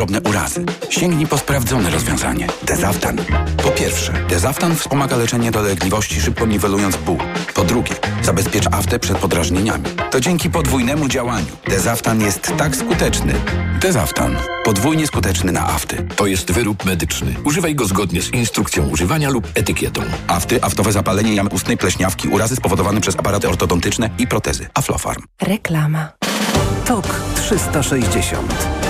drobne urazy. Sięgnij po sprawdzone rozwiązanie. Dezaftan. Po pierwsze, Dezaftan wspomaga leczenie dolegliwości, szybko niwelując ból. Po drugie, zabezpiecz aftę przed podrażnieniami. To dzięki podwójnemu działaniu. Dezaftan jest tak skuteczny. Dezaftan. Podwójnie skuteczny na afty. To jest wyrób medyczny. Używaj go zgodnie z instrukcją używania lub etykietą. Afty, aftowe zapalenie jamy ustnej, pleśniawki, urazy spowodowane przez aparaty ortodontyczne i protezy. Aflofarm. Reklama. TOK 360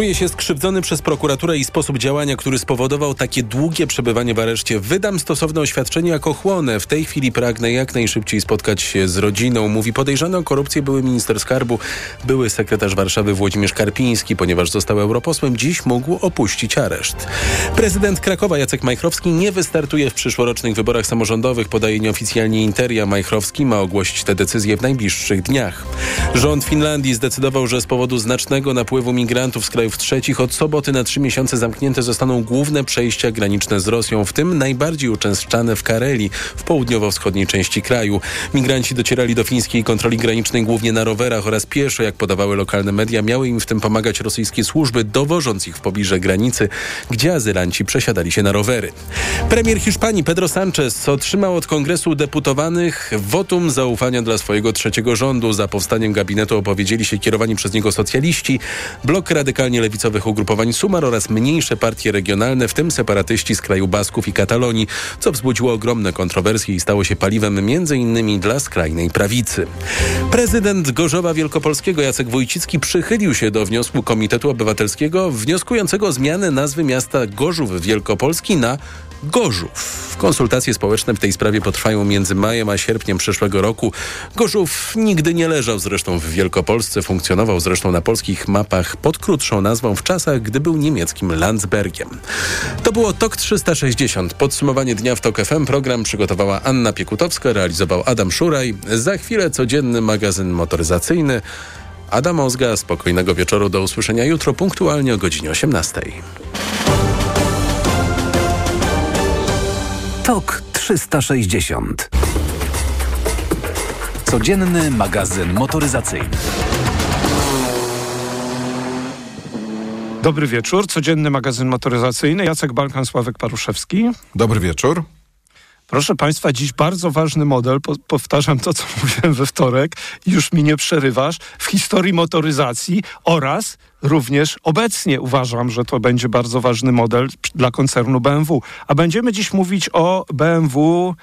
Czuję się skrzywdzony przez prokuraturę i sposób działania, który spowodował takie długie przebywanie w areszcie. Wydam stosowne oświadczenie jako chłonę. W tej chwili pragnę jak najszybciej spotkać się z rodziną. Mówi podejrzany o korupcję były minister skarbu, były sekretarz Warszawy Włodzimierz Karpiński, ponieważ został europosłem, dziś mógł opuścić areszt. Prezydent Krakowa Jacek Majchrowski nie wystartuje w przyszłorocznych wyborach samorządowych, podaje nieoficjalnie Interia. Majchrowski ma ogłosić te decyzje w najbliższych dniach. Rząd Finlandii zdecydował, że z powodu znacznego napływu migrantów z krajów krajów trzecich od soboty na trzy miesiące zamknięte zostaną główne przejścia graniczne z Rosją, w tym najbardziej uczęszczane w Karelii, w południowo-wschodniej części kraju. Migranci docierali do fińskiej kontroli granicznej głównie na rowerach oraz pieszo, jak podawały lokalne media. Miały im w tym pomagać rosyjskie służby, dowożąc ich w pobliże granicy, gdzie azylanci przesiadali się na rowery. Premier Hiszpanii Pedro Sánchez otrzymał od Kongresu Deputowanych wotum zaufania dla swojego trzeciego rządu. Za powstaniem gabinetu opowiedzieli się kierowani przez niego socjaliści, blok radykalnie lewicowych ugrupowań Sumar oraz mniejsze partie regionalne, w tym separatyści z kraju Basków i Katalonii, co wzbudziło ogromne kontrowersje i stało się paliwem m.in. dla skrajnej prawicy. Prezydent Gorzowa Wielkopolskiego Jacek Wójcicki przychylił się do wniosku Komitetu Obywatelskiego wnioskującego o zmianę nazwy miasta Gorzów Wielkopolski na Gorzów. Konsultacje społeczne w tej sprawie potrwają między majem a sierpniem przyszłego roku. Gorzów nigdy nie leżał zresztą w Wielkopolsce, funkcjonował zresztą na polskich mapach pod krótszą nazwą w czasach, gdy był niemieckim Landsbergiem. To było TOK 360. Podsumowanie dnia w TOK FM. Program przygotowała Anna Piekutowska, realizował Adam Szuraj. Za chwilę codzienny magazyn motoryzacyjny. Adam Ozga, spokojnego wieczoru, do usłyszenia jutro punktualnie o godzinie 18. TOK 360. Codzienny magazyn motoryzacyjny. Dobry wieczór, codzienny magazyn motoryzacyjny. Jacek Balkan, Sławek Paruszewski. Dobry wieczór. Proszę Państwa, dziś bardzo ważny model, po, powtarzam to, co mówiłem we wtorek, już mi nie przerywasz, w historii motoryzacji oraz również obecnie uważam, że to będzie bardzo ważny model dla koncernu BMW. A będziemy dziś mówić o BMW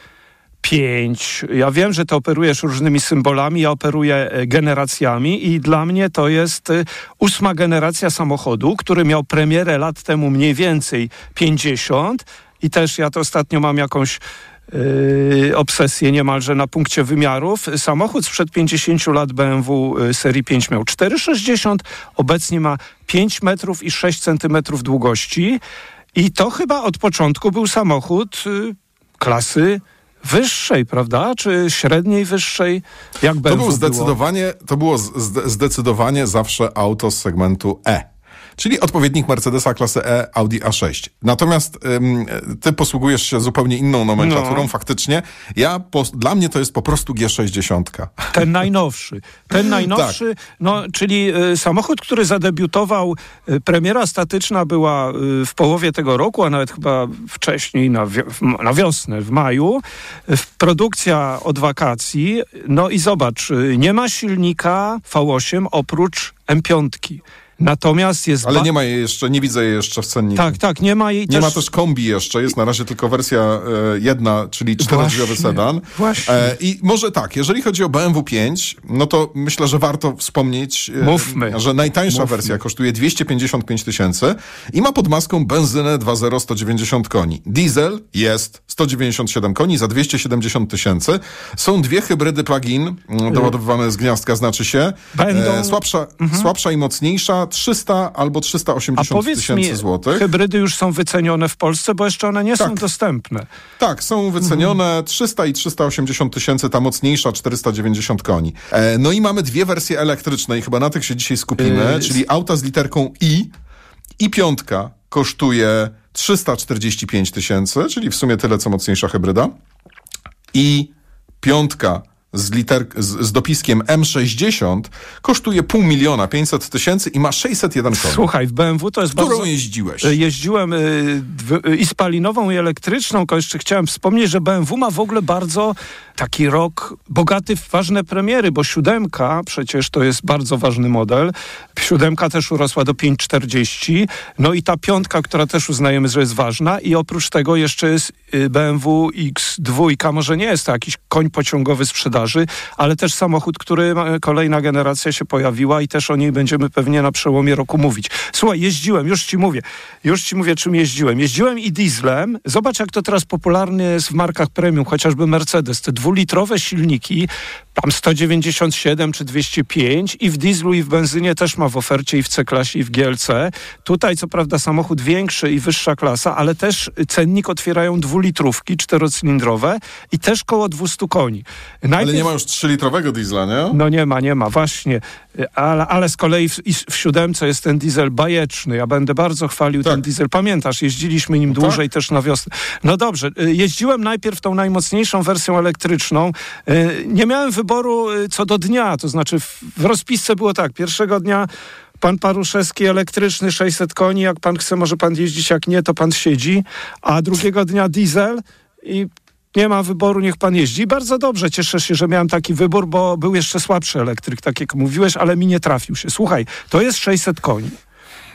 5. Ja wiem, że ty operujesz różnymi symbolami, ja operuję e, generacjami i dla mnie to jest e, ósma generacja samochodu, który miał premierę lat temu mniej więcej 50 i też ja to ostatnio mam jakąś obsesję niemalże na punkcie wymiarów. Samochód sprzed 50 lat BMW yy, serii 5 miał 4,60, obecnie ma 5 metrów i 6 centymetrów długości i to chyba od początku był samochód yy, klasy wyższej, prawda? Czy średniej, wyższej? Jak BMW to był zdecydowanie, było? To było zdecydowanie zawsze auto z segmentu E czyli odpowiednik Mercedesa klasy E Audi A6. Natomiast ym, ty posługujesz się zupełnie inną nomenklaturą, no. faktycznie. Ja, po, dla mnie to jest po prostu G60. Ten najnowszy. Ten najnowszy, tak. no, czyli y, samochód, który zadebiutował, y, premiera statyczna była y, w połowie tego roku, a nawet chyba wcześniej, na, na wiosnę, w maju. produkcja od wakacji. No i zobacz, nie ma silnika V8 oprócz M5. Natomiast jest... Ale nie ma jej jeszcze, nie widzę jej jeszcze w cenniku. Tak, tak, nie ma jej Nie też... ma też kombi jeszcze, jest na razie tylko wersja e, jedna, czyli czterodrzwiowy sedan. Właśnie. E, I może tak, jeżeli chodzi o BMW 5, no to myślę, że warto wspomnieć, e, Mówmy. że najtańsza Mówmy. wersja kosztuje 255 tysięcy i ma pod maską benzynę 2.0 190 koni. Diesel jest 197 koni za 270 tysięcy. Są dwie hybrydy plug-in mm, doładowywane z gniazdka, znaczy się. Będą... E, słabsza, mhm. słabsza i mocniejsza 300 albo 380 tysięcy złotych. hybrydy już są wycenione w Polsce, bo jeszcze one nie tak. są dostępne. Tak, są wycenione mhm. 300 i 380 tysięcy, ta mocniejsza 490 koni. E, no i mamy dwie wersje elektryczne i chyba na tych się dzisiaj skupimy, yy. czyli auta z literką I i piątka kosztuje 345 tysięcy, czyli w sumie tyle, co mocniejsza hybryda. I piątka z, liter, z, z dopiskiem M60 kosztuje pół miliona 500 tysięcy i ma 601 koni. Słuchaj, w BMW to jest Którą bardzo... jeździłeś? E, Jeździłem y, i spalinową, i elektryczną. Tylko jeszcze chciałem wspomnieć, że BMW ma w ogóle bardzo taki rok bogaty w ważne premiery, bo siódemka przecież to jest bardzo ważny model. Siódemka też urosła do 540. No i ta piątka, która też uznajemy, że jest ważna. I oprócz tego jeszcze jest BMW X2. Może nie jest to jakiś koń pociągowy sprzedaży, ale też samochód, który ma- kolejna generacja się pojawiła i też o niej będziemy pewnie na przełomie roku mówić. Słuchaj, jeździłem, już ci mówię, już ci mówię, czym jeździłem. Jeździłem i dieslem. Zobacz, jak to teraz popularne jest w markach premium, chociażby Mercedes. Te dwulitrowe silniki, tam 197 czy 205 i w dieslu i w benzynie też ma w ofercie i w C-klasie i w GLC. Tutaj co prawda samochód większy i wyższa klasa, ale też cennik otwierają dwulitrówki czterocylindrowe i też koło 200 koni. Ale Najpierw- nie ma już 3-litrowego diesla, nie? no nie ma, nie ma, właśnie. Ale, ale z kolei w, w siódemce jest ten diesel bajeczny. Ja będę bardzo chwalił Tak. ten diesel. Pamiętasz, jeździliśmy nim dłużej też na wiosnę. No dobrze, y, jeździłem najpierw tą najmocniejszą wersją elektryczną. Y, Nie miałem wyboru y, co do dnia, to znaczy w, rozpisce było tak, pierwszego dnia Pan Paruszewski elektryczny 600 koni, jak pan chce, może pan jeździć, jak nie, to pan siedzi. A drugiego dnia diesel i nie ma wyboru, niech pan jeździ. Bardzo dobrze, cieszę się, że miałem taki wybór, bo był jeszcze słabszy elektryk, tak jak mówiłeś, ale mi nie trafił się. Słuchaj, to jest 600 koni.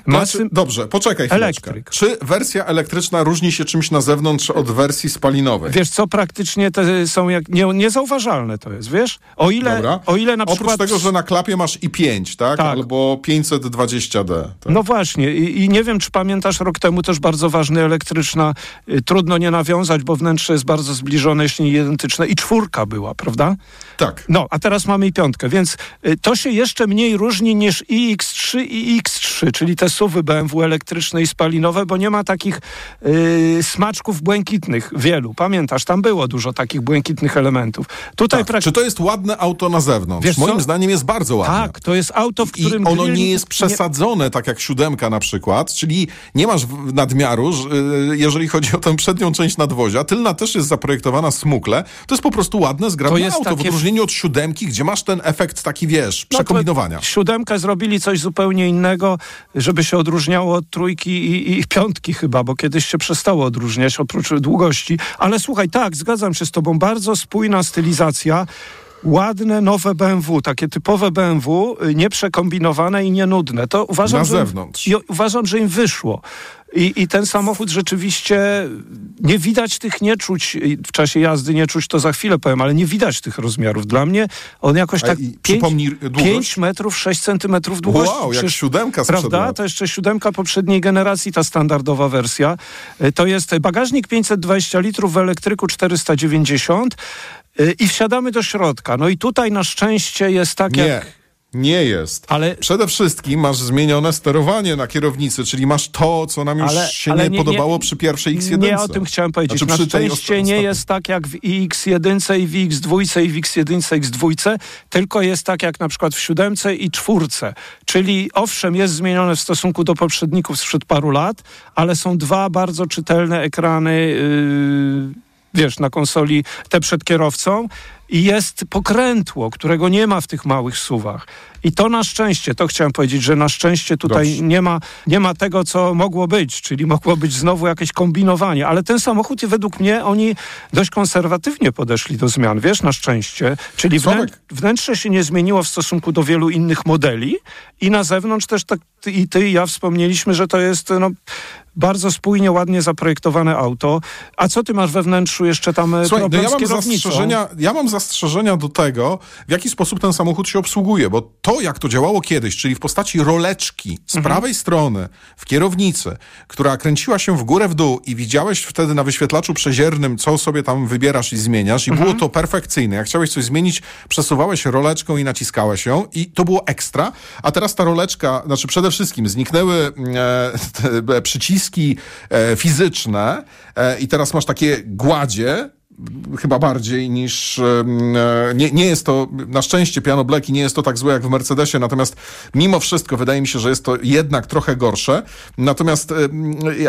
Masy... Znaczy, dobrze, poczekaj chwileczkę. Elektryk. Czy wersja elektryczna różni się czymś na zewnątrz od wersji spalinowej? Wiesz co, praktycznie te są jak nie, niezauważalne to jest, wiesz? O ile, Dobra. o ile na Oprócz przykład... tego, że na klapie masz i5, tak? Tak. Albo 520D. Tak? No właśnie I, i nie wiem, czy pamiętasz, rok temu też bardzo ważny elektryczna, y, trudno nie nawiązać, bo wnętrze jest bardzo zbliżone, jeśli nie identyczne i czwórka była, prawda? Tak. No, a teraz mamy i piątkę, więc y, to się jeszcze mniej różni niż iX3 i X3, czyli te suwy BMW elektryczne i spalinowe, bo nie ma takich y, smaczków błękitnych wielu. Pamiętasz, tam było dużo takich błękitnych elementów. Tutaj tak. prak- Czy to jest ładne auto na zewnątrz? Wiesz Moim co? zdaniem jest bardzo ładne. Tak, to jest auto, w I którym... ono grill nie jest przesadzone, tak jak siódemka na przykład, czyli nie masz nadmiaru, y, jeżeli chodzi o tę przednią część nadwozia. Tylna też jest zaprojektowana smukle. To jest po prostu ładne, zgrabne To jest auto, w takie- odróżnieniu od siódemki, gdzie masz ten efekt taki, wiesz, No przekombinowania. Siódemkę zrobili coś zupełnie innego, żeby się odróżniało od trójki i, i piątki chyba, bo kiedyś się przestało odróżniać oprócz długości. Ale słuchaj, tak, zgadzam się z tobą, bardzo spójna stylizacja. Ładne, nowe BMW, takie typowe BMW, y, nieprzekombinowane i nienudne. To uważam, Na że im- zewnątrz. I uważam, że im wyszło. I, I ten samochód rzeczywiście nie widać tych nieczuć i w czasie jazdy, nie czuć to za chwilę powiem, ale nie widać tych rozmiarów. Dla mnie on jakoś tak i 5, przypomnij długość? 5 metrów 6 centymetrów długości. Wow, jak Przecież- siódemka sprzed Prawda? To jeszcze siódemka poprzedniej generacji, ta standardowa wersja. Y, To jest bagażnik 520 litrów w elektryku 490 y, i wsiadamy do środka. No i tutaj na szczęście jest tak Nie. jak... Nie jest. Ale- Przede wszystkim masz zmienione sterowanie na kierownicy, czyli masz to, co nam już Ale- się ale nie, nie- podobało nie- przy pierwszej X1. Nie o tym chciałem powiedzieć. Znaczy, Na szczęście nie jest tak jak w iX1 i w X2 i w X1 X2, tylko jest tak jak na przykład w siódemce i czwórce. Czyli owszem, jest zmienione w stosunku do poprzedników sprzed paru lat, ale są dwa bardzo czytelne ekrany, yy, wiesz, na konsoli, te przed kierowcą i jest pokrętło, którego nie ma w tych małych suwach. I to na szczęście, to chciałem powiedzieć, że na szczęście tutaj Dobrze. nie ma, nie ma tego, co mogło być, czyli mogło być znowu jakieś kombinowanie, ale ten samochód, według mnie, oni dość konserwatywnie podeszli do zmian, wiesz, na szczęście, czyli wnę, wnętrze się nie zmieniło w stosunku do wielu innych modeli i na zewnątrz też tak ty, i ty i ja wspomnieliśmy, że to jest no, bardzo spójnie, ładnie zaprojektowane auto. A co ty masz we wnętrzu jeszcze tam e, Słuchaj, no problem ja z mam, zastrzeżenia, ja mam zastrzeżenia do tego, w jaki sposób ten samochód się obsługuje, bo to, jak to działało kiedyś, czyli w postaci roleczki z Mhm. prawej strony w kierownicy, która kręciła się w górę, w dół i widziałeś wtedy na wyświetlaczu przeziernym, co sobie tam wybierasz i zmieniasz i Mhm. było to perfekcyjne. Jak chciałeś coś zmienić, przesuwałeś roleczką i naciskałeś ją i to było ekstra, a teraz ta roleczka, znaczy przede wszystkim zniknęły e, te przyciski e, fizyczne e, i teraz masz takie gładzie, chyba bardziej niż... e, Nie, nie jest to, na szczęście Piano Black i nie jest to tak złe jak w Mercedesie, natomiast mimo wszystko wydaje mi się, że jest to jednak trochę gorsze. Natomiast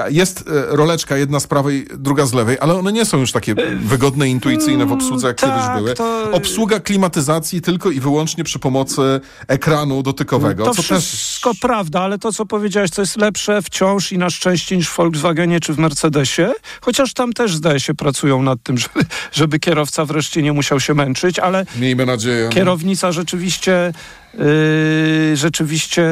jest e, roleczka jedna z prawej, druga z lewej, ale one nie są już takie wygodne, intuicyjne w obsłudze jak kiedyś tak, były. to- Obsługa klimatyzacji tylko i wyłącznie przy pomocy ekranu dotykowego, To co też... wszystko prawda, ale to, co powiedziałeś, to jest lepsze wciąż i na szczęście niż w Volkswagenie czy w Mercedesie, chociaż tam też, zdaje się, pracują nad tym, żeby, żeby kierowca wreszcie nie musiał się męczyć, ale Miejmy nadzieję. kierownica rzeczywiście Yy, rzeczywiście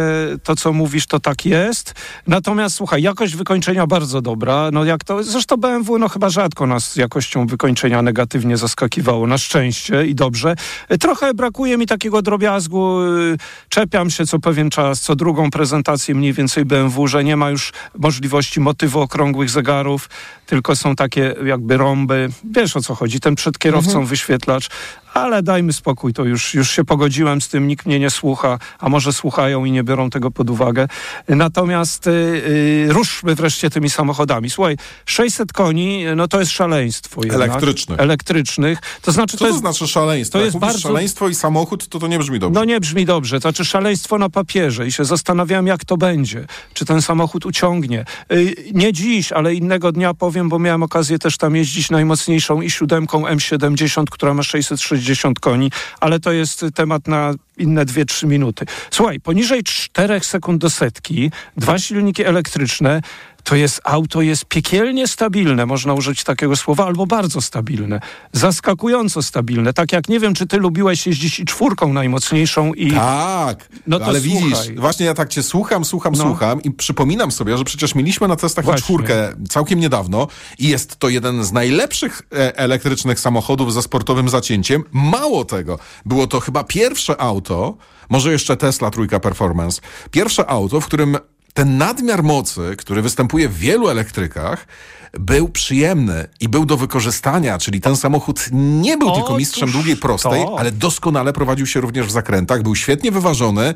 to, co mówisz, to tak jest. Natomiast słuchaj, jakość wykończenia bardzo dobra. No jak to, zresztą BMW no chyba rzadko nas z jakością wykończenia negatywnie zaskakiwało, na szczęście i dobrze. Trochę brakuje mi takiego drobiazgu. Yy, Czepiam się co pewien czas, co drugą prezentację mniej więcej BMW, że nie ma już możliwości motywu okrągłych zegarów, tylko są takie jakby rąby. Wiesz o co chodzi, ten przed kierowcą wyświetlacz. Ale dajmy spokój, to już, już się pogodziłem z tym, nikt mnie nie słucha, a może słuchają i nie biorą tego pod uwagę. Natomiast y, y, ruszmy wreszcie tymi samochodami. Słuchaj, 600 koni, no to jest szaleństwo jednak. Elektrycznych. Elektrycznych. To znaczy, Co to to jest znaczy szaleństwo? to jest bardzo- szaleństwo i samochód, to to nie brzmi dobrze. no nie brzmi dobrze. To znaczy szaleństwo na papierze i się zastanawiałem, jak to będzie. Czy ten samochód uciągnie. Yy, nie dziś, ale innego dnia powiem, bo miałem okazję też tam jeździć najmocniejszą i siódemką M70, która ma 660 koni, ale to jest temat na inne 2-3 minuty. Słuchaj, poniżej 4 sekund do setki, dwa silniki elektryczne, to jest auto jest piekielnie stabilne, można użyć takiego słowa, albo bardzo stabilne. Zaskakująco stabilne. Tak jak nie wiem, czy ty lubiłeś jeździć i czwórką najmocniejszą i Tak, No to ale słuchaj. widzisz, właśnie ja tak cię słucham, słucham, No. słucham i przypominam sobie, że przecież mieliśmy na testach Właśnie. czwórkę całkiem niedawno i jest to jeden z najlepszych e, elektrycznych samochodów ze sportowym zacięciem. Mało tego, było to chyba pierwsze auto, może jeszcze Tesla trójka Performance, pierwsze auto, w którym ten nadmiar mocy, który występuje w wielu elektrykach, był przyjemny i był do wykorzystania, czyli ten samochód nie był tylko Otóż mistrzem długiej prostej, to. ale doskonale prowadził się również w zakrętach, był świetnie wyważony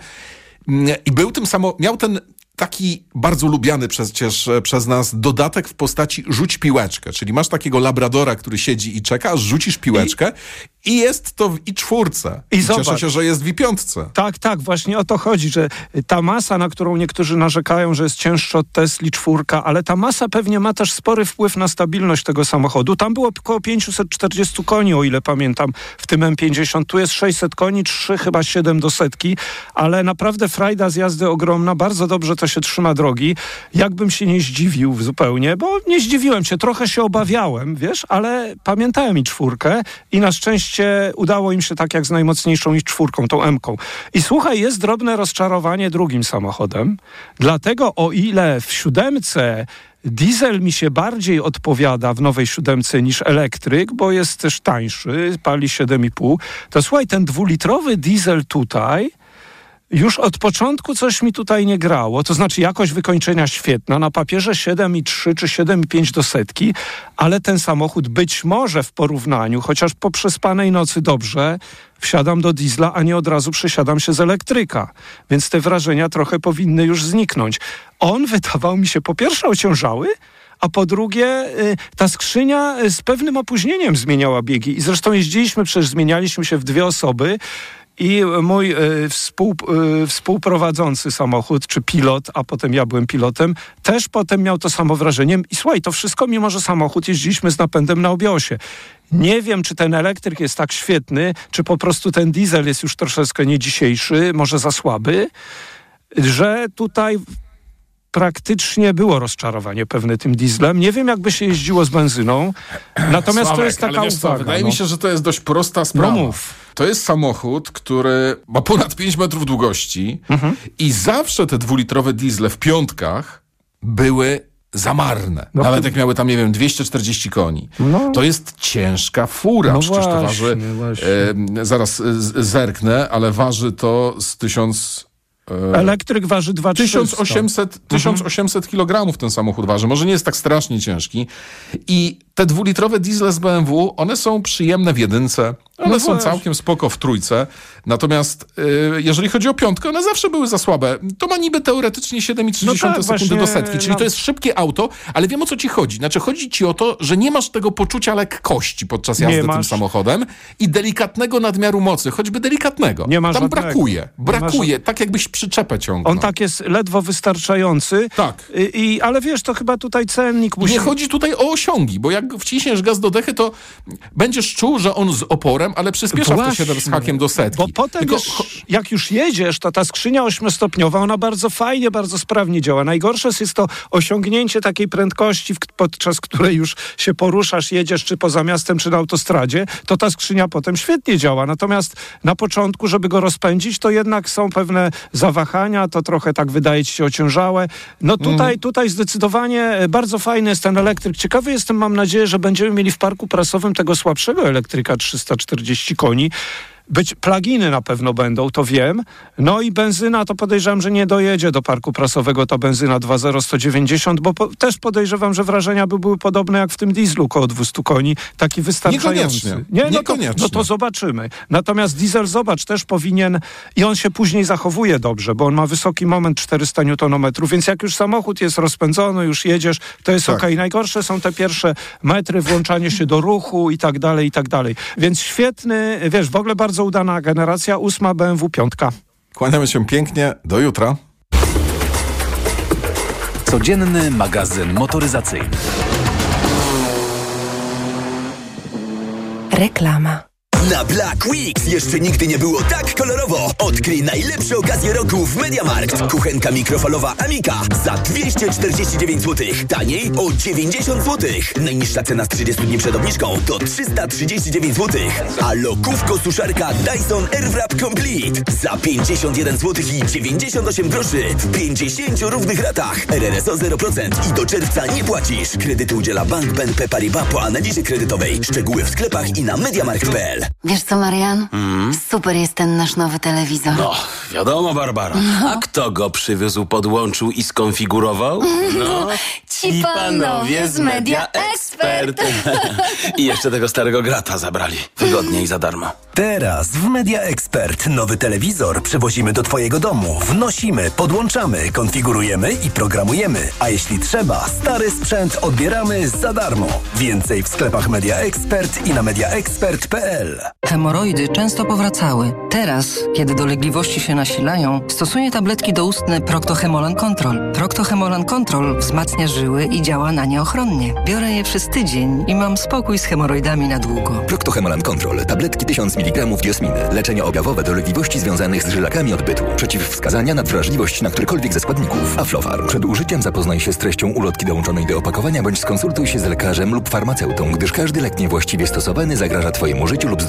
mm, i był tym samo, miał ten taki bardzo lubiany przecież e, przez nas dodatek w postaci rzuć piłeczkę, czyli masz takiego labradora, który siedzi i czeka, aż rzucisz piłeczkę i, jest to w i czwórce. I Cieszę zobacz. się, że jest w i piątce. Tak, tak, właśnie o to chodzi, że ta masa, na którą niektórzy narzekają, że jest cięższa od Tesli czwórka, ale ta masa pewnie ma też spory wpływ na stabilność tego samochodu. Tam było około 540 koni, o ile pamiętam, w tym M50. Tu jest 600 koni, 3 chyba 7 do setki, ale naprawdę frajda z jazdy ogromna, bardzo dobrze to się trzyma drogi. Jakbym się nie zdziwił zupełnie, bo nie zdziwiłem się, trochę się obawiałem, wiesz, ale pamiętałem i czwórkę i na szczęście udało im się tak jak z najmocniejszą i czwórką, tą M-ką. I słuchaj, jest drobne rozczarowanie drugim samochodem, dlatego o ile w siódemce Diesel mi się bardziej odpowiada w nowej siódemce niż elektryk, bo jest też tańszy, pali 7,5. To słuchaj, ten dwulitrowy diesel tutaj już od początku coś mi tutaj nie grało. To znaczy jakość wykończenia świetna, na papierze 7,3 czy 7,5 do setki, ale ten samochód być może w porównaniu, chociaż po przespanej nocy dobrze, wsiadam do diesla, a nie od razu przesiadam się z elektryka. Więc te wrażenia trochę powinny już zniknąć. On wydawał mi się po pierwsze ociążały, a po drugie, y, ta skrzynia y, z pewnym opóźnieniem zmieniała biegi. I zresztą jeździliśmy, przecież zmienialiśmy się w dwie osoby. I mój y, współ, y, współprowadzący samochód, czy pilot, a potem ja byłem pilotem, też potem miał to samo wrażenie. I słuchaj, to wszystko, mimo że samochód jeździliśmy z napędem na obiosie. Nie wiem, czy ten elektryk jest tak świetny, czy po prostu ten diesel jest już troszeczkę nie dzisiejszy, może za słaby, że tutaj praktycznie było rozczarowanie pewne tym dieslem. Nie wiem, jakby się jeździło z benzyną. Natomiast to Sławek, jest taka wiesz uwaga. Wydaje no. mi się, że to jest dość prosta sprawa. No. To jest samochód, który ma ponad 5 metrów długości Mhm. i zawsze te dwulitrowe diesle w piątkach były zamarne. No Nawet to- jak miały tam, nie wiem, 240 koni. No. To jest ciężka fura. No Przecież to właśnie, waży, właśnie. e, zaraz e, zerknę, ale waży to z 1000... E, Elektryk waży 2300. 1800, 1800 kg ten samochód waży. Może nie jest tak strasznie ciężki. I te dwulitrowe diesle z BMW, one są przyjemne w jedynce, one No są całkiem spoko w trójce, natomiast y, jeżeli chodzi o piątkę, one zawsze były za słabe. To ma niby teoretycznie 7,3 No tak, sekundy właśnie, do setki, czyli no. to jest szybkie auto, ale wiem o co ci chodzi. Znaczy chodzi ci o to, że nie masz tego poczucia lekkości podczas Nie jazdy tym masz. samochodem i delikatnego nadmiaru mocy, choćby delikatnego. Nie ma Tam żadnego. brakuje, brakuje, tak jakbyś przyczepę ciągnął. On tak jest ledwo wystarczający. Tak. I, i, ale wiesz, to chyba tutaj cennik musi... Nie chodzi tutaj o osiągi, bo jak wciśniesz gaz do dechy, to będziesz czuł, że on z oporem, ale przyspiesza w te Właśnie. 7 z hakiem do setki. Bo potem, Tylko już, jak już jedziesz, to ta skrzynia ośmiostopniowa, ona bardzo fajnie, bardzo sprawnie działa. Najgorsze jest to osiągnięcie takiej prędkości, podczas której już się poruszasz, jedziesz czy poza miastem, czy na autostradzie, to ta skrzynia potem świetnie działa. Natomiast na początku, żeby go rozpędzić, to jednak są pewne zawahania, to trochę tak wydaje ci się ociężałe. No tutaj, tutaj zdecydowanie bardzo fajny jest ten elektryk. Ciekawy jestem, mam nadzieję, że będziemy mieli w parku prasowym tego słabszego elektryka 340 koni. Być pluginy na pewno będą, to wiem. No i benzyna, to podejrzewam, że nie dojedzie do parku prasowego ta benzyna 2.0 190, bo po, też podejrzewam, że wrażenia by były podobne jak w tym dieslu koło 200 koni, taki wystarczający. Niekoniecznie. Nie, no to, Niekoniecznie. no to zobaczymy. Natomiast diesel, zobacz, też powinien i on się później zachowuje dobrze, bo on ma wysoki moment 400 Nm, więc jak już samochód jest rozpędzony, już jedziesz, to jest Tak. okej. Najgorsze są te pierwsze metry, włączanie się do ruchu i tak dalej, i tak dalej. Więc świetny, wiesz, w ogóle bardzo udana generacja, ósma BMW piątka. Kłaniamy się pięknie. Do jutra. Codzienny magazyn motoryzacyjny. Reklama. Na Black Weeks jeszcze nigdy nie było tak kolorowo. Odkryj najlepsze okazje roku w MediaMarkt. Kuchenka mikrofalowa Amika za 249 zł. Taniej o 90 zł. Najniższa cena z 30 dni przed obniżką to 339 zł. A lokówko suszarka Dyson Airwrap Complete za 51 zł i 98 groszy w 50 równych ratach. RRSO 0% i do czerwca nie płacisz. Kredyty udziela Bank BNP Paribas po analizie kredytowej. Szczegóły w sklepach i na mediamarkt.pl. Wiesz co, Marian? Super jest ten nasz nowy telewizor. No, wiadomo, Barbara. A kto go przywiózł, podłączył i skonfigurował? No, Ci panowie z Media Expert. I jeszcze tego starego grata zabrali. Wygodnie i za darmo. Teraz w Media Expert nowy telewizor przywozimy do Twojego domu. Wnosimy, podłączamy, konfigurujemy i programujemy. A jeśli trzeba, stary sprzęt odbieramy za darmo. Więcej w sklepach Media Expert i na mediaexpert.pl. Noël. Hemoroidy często powracały. Teraz, kiedy dolegliwości się nasilają, stosuję tabletki doustne Proctohemolan Control. Proctohemolan Control wzmacnia żyły i działa na nie ochronnie. Biorę je przez tydzień i mam spokój z hemoroidami na długo. Proctohemolan Control. Tabletki 1000 mg diosminy. Leczenie objawowe dolegliwości związanych z żylakami odbytu. Przeciwwskazania na wrażliwość na którykolwiek ze składników. Aflofarm. Przed użyciem zapoznaj się z treścią ulotki dołączonej do opakowania bądź skonsultuj się z lekarzem lub farmaceutą, gdyż każdy lek niewłaściwie stosowany zagraża Twojemu życiu lub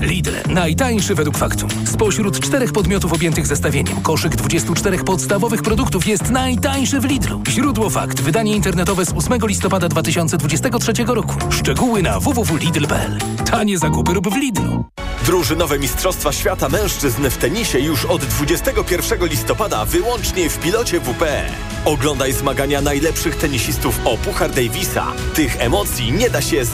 Lidl. Najtańszy według faktu. Spośród czterech podmiotów objętych zestawieniem, koszyk 24 podstawowych produktów jest najtańszy w Lidlu. Źródło fakt. Wydanie internetowe z 8 listopada 2023 roku. Szczegóły na www.lidl.pl. Tanie zakupy rób w Lidlu. Drużynowe Mistrzostwa Świata Mężczyzn w tenisie już od 21 listopada wyłącznie w pilocie WP. Oglądaj zmagania najlepszych tenisistów o Puchar Davisa. Tych emocji nie da się zniszczyć.